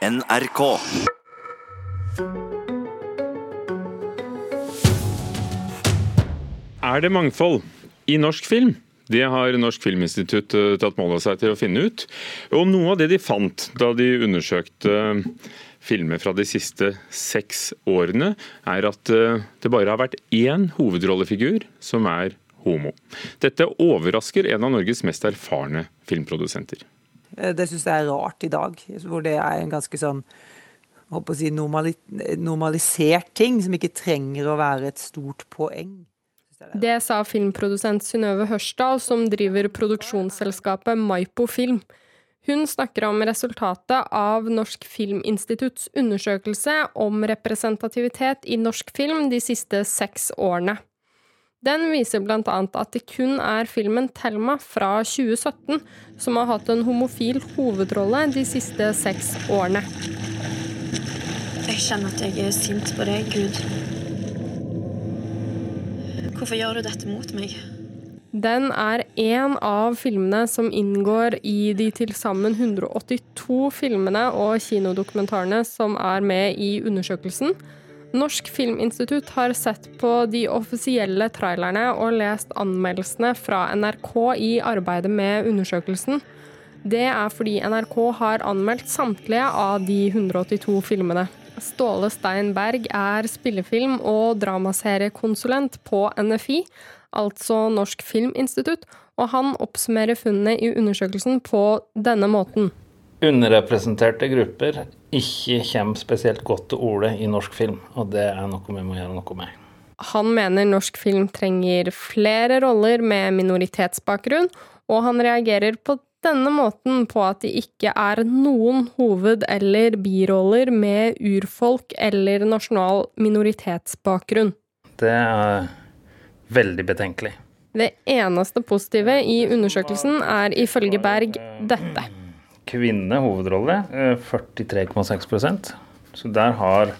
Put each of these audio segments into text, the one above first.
NRK. Er det mangfold i norsk film? Det har Norsk Filminstitutt eh, tatt mål av seg til å finne ut. Og Noe av det de fant da de undersøkte eh, filmer fra de siste seks årene, er at eh, det bare har vært én hovedrollefigur som er homo. Dette overrasker en av Norges mest erfarne filmprodusenter. Det syns jeg er rart i dag, hvor det er en ganske sånn å si, normali normalisert ting, som ikke trenger å være et stort poeng. Det sa filmprodusent Synnøve Hørsdal, som driver produksjonsselskapet Maipo Film. Hun snakker om resultatet av Norsk Filminstitutts undersøkelse om representativitet i norsk film de siste seks årene. Den viser annet at det kun er filmen Thelma fra 2017 som har hatt en homofil hovedrolle de siste seks årene. Jeg kjenner at jeg er sint på deg, Gud. Hvorfor gjør du dette mot meg? Den er én av filmene som inngår i de til sammen 182 filmene og kinodokumentarene som er med i undersøkelsen. Norsk Filminstitutt har sett på de offisielle trailerne og lest anmeldelsene fra NRK i arbeidet med undersøkelsen. Det er fordi NRK har anmeldt samtlige av de 182 filmene. Ståle Stein Berg er spillefilm- og dramaseriekonsulent på NFI, altså Norsk Filminstitutt, og han oppsummerer funnene i undersøkelsen på denne måten. Underrepresenterte grupper ikke kommer spesielt godt til orde i norsk film, og det er noe vi må gjøre noe med. Han mener norsk film trenger flere roller med minoritetsbakgrunn, og han reagerer på denne måten på at det ikke er noen hoved- eller biroller med urfolk eller nasjonal minoritetsbakgrunn. Det er veldig betenkelig. Det eneste positive i undersøkelsen er ifølge Berg dette. Kvinne hovedrolle, 43,6% Så der har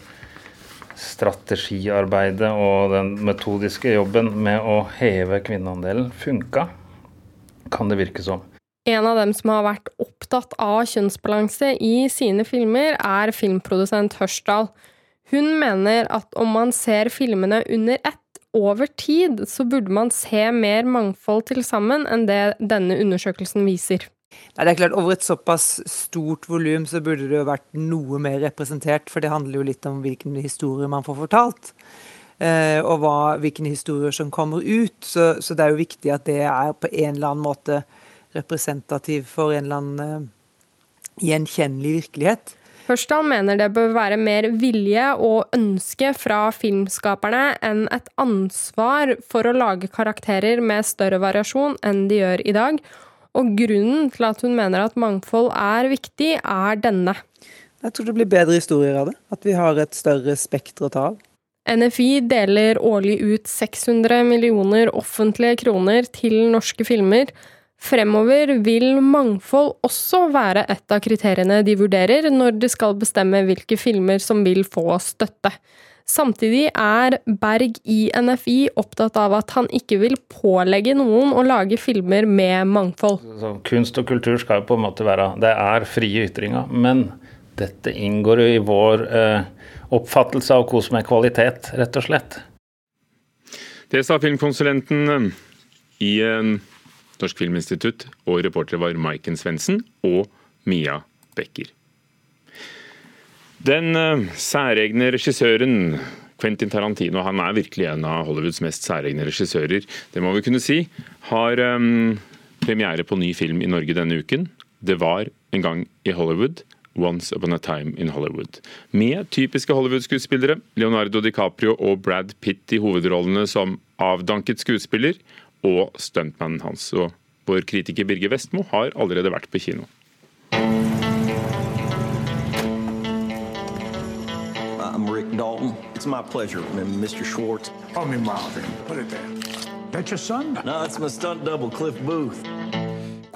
strategiarbeidet og den metodiske jobben med å heve kvinneandelen funka, kan det virke som. En av dem som har vært opptatt av kjønnsbalanse i sine filmer, er filmprodusent Hørsdal. Hun mener at om man ser filmene under ett over tid, så burde man se mer mangfold til sammen enn det denne undersøkelsen viser. Nei, det er klart, Over et såpass stort volum så burde det jo vært noe mer representert, for det handler jo litt om hvilken historie man får fortalt. Eh, og hva, hvilke historier som kommer ut. Så, så, det er jo viktig at det er på en eller annen måte representativ for en eller annen eh, gjenkjennelig virkelighet. Hørsdal mener det bør være mer vilje og ønske fra filmskaperne enn et ansvar for å lage karakterer med større variasjon enn de gjør i dag. Og grunnen til at hun mener at mangfold er viktig, er denne. Jeg tror det blir bedre historier av det. At vi har et større spekter å ta av. NFI deler årlig ut 600 millioner offentlige kroner til norske filmer. Fremover vil mangfold også være et av kriteriene de vurderer når de skal bestemme hvilke filmer som vil få støtte. Samtidig er Berg i NFI opptatt av at han ikke vil pålegge noen å lage filmer med mangfold. Så kunst og kultur skal jo på en måte være Det er frie ytringer. Men dette inngår jo i vår eh, oppfattelse av hva som er kvalitet, rett og slett. Det sa filmkonsulenten eh, i eh, Norsk Filminstitutt, og reportere var Maiken Svendsen og Mia Becker. Den uh, særegne regissøren Quentin Tarantino, han er virkelig en av Hollywoods mest særegne regissører, det må vi kunne si, har um, premiere på ny film i Norge denne uken. Det var en gang i Hollywood. Once Upon a Time in Hollywood. Med typiske Hollywood-skuespillere, Leonardo DiCaprio og Brad Pitt i hovedrollene som avdanket skuespiller, og stuntmannen hans. Og vår kritiker Birger Vestmo har allerede vært på kino. Dalton. It's my pleasure, Mr. Schwartz. Call me Marvin. Put it there. That's your son? No, it's my stunt double, Cliff Booth.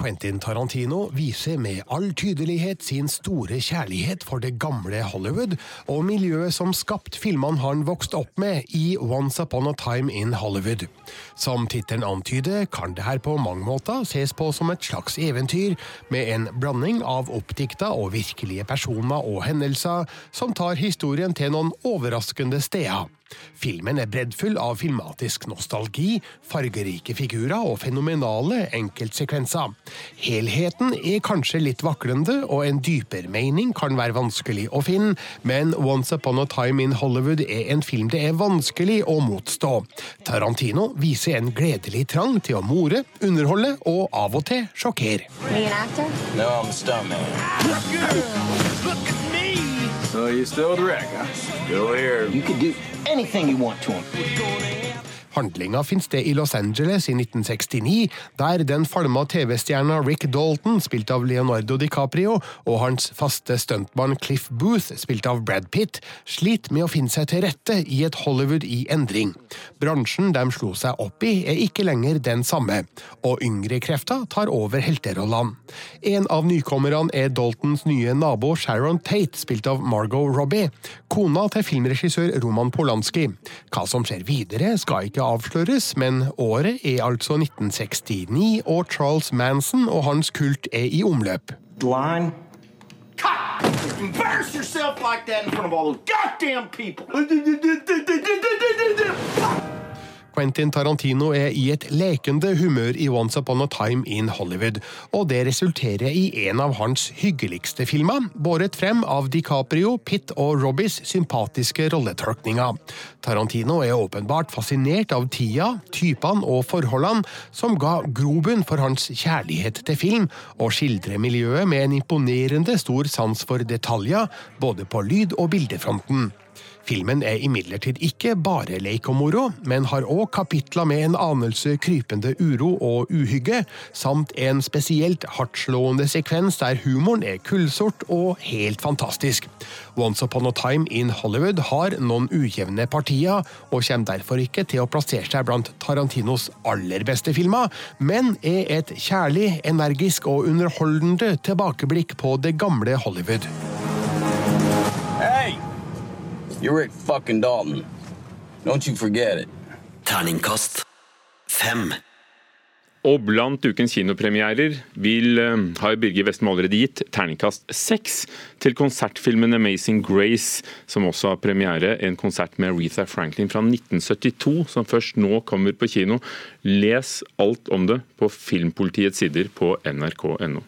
Quentin Tarantino viser med all tydelighet sin store kjærlighet for det gamle Hollywood og miljøet som skapt filmene han vokste opp med i Once Upon a Time in Hollywood. Som tittelen antyder, kan det her på mange måter ses på som et slags eventyr, med en blanding av oppdikta og virkelige personer og hendelser som tar historien til noen overraskende steder. Filmen er breddfull av filmatisk nostalgi, fargerike figurer og fenomenale enkeltsekvenser. Helheten er kanskje litt vaklende, og en dypere mening kan være vanskelig å finne, men Once Upon a Time in Hollywood er en film det er vanskelig å motstå. Tarantino viser en gledelig trang til å more, underholde og av og til sjokkere. No. So you still direct, huh? Still here. You could do anything you want to him. Handlinga finner sted i Los Angeles i 1969, der den falma TV-stjerna Rick Dalton, spilt av Leonardo DiCaprio, og hans faste stuntmann Cliff Booth, spilt av Brad Pitt, sliter med å finne seg til rette i et Hollywood i endring. Bransjen de slo seg opp i, er ikke lenger den samme, og yngre krefter tar over helterollene. En av nykommerne er Daltons nye nabo Sharon Tate, spilt av Margot Robbie, kona til filmregissør Roman Polanski. Hva som skjer videre, skal ikke avsløres, men året er altså 1969, og Charles Manson og hans kult er i omløp. Line. Cut! Embarrass yourself like that in front of all those goddamn people. Quentin Tarantino er i et lekende humør i Once Upon a Time in Hollywood, og det resulterer i en av hans hyggeligste filmer, båret frem av DiCaprio, Pitt og Robbies sympatiske rolletolkninger. Tarantino er åpenbart fascinert av tida, typene og forholdene som ga grobunn for hans kjærlighet til film, og skildrer miljøet med en imponerende stor sans for detaljer, både på lyd- og bildefronten. Filmen er imidlertid ikke bare leik og moro, men har òg kapitler med en anelse krypende uro og uhygge, samt en spesielt hardtslående sekvens der humoren er kullsort og helt fantastisk. Once Upon a Time in Hollywood har noen ujevne partier, og kommer derfor ikke til å plassere seg blant Tarantinos aller beste filmer, men er et kjærlig, energisk og underholdende tilbakeblikk på det gamle Hollywood. You're Rick fucking Dalton. Don't you forget it. Terningkast fem. Og blant ukens kinopremierer vil, eh, har Birger Westmo allerede gitt terningkast seks til konsertfilmen 'Amazing Grace', som også har premiere. En konsert med Aretha Franklin fra 1972, som først nå kommer på kino. Les alt om det på Filmpolitiets sider på nrk.no.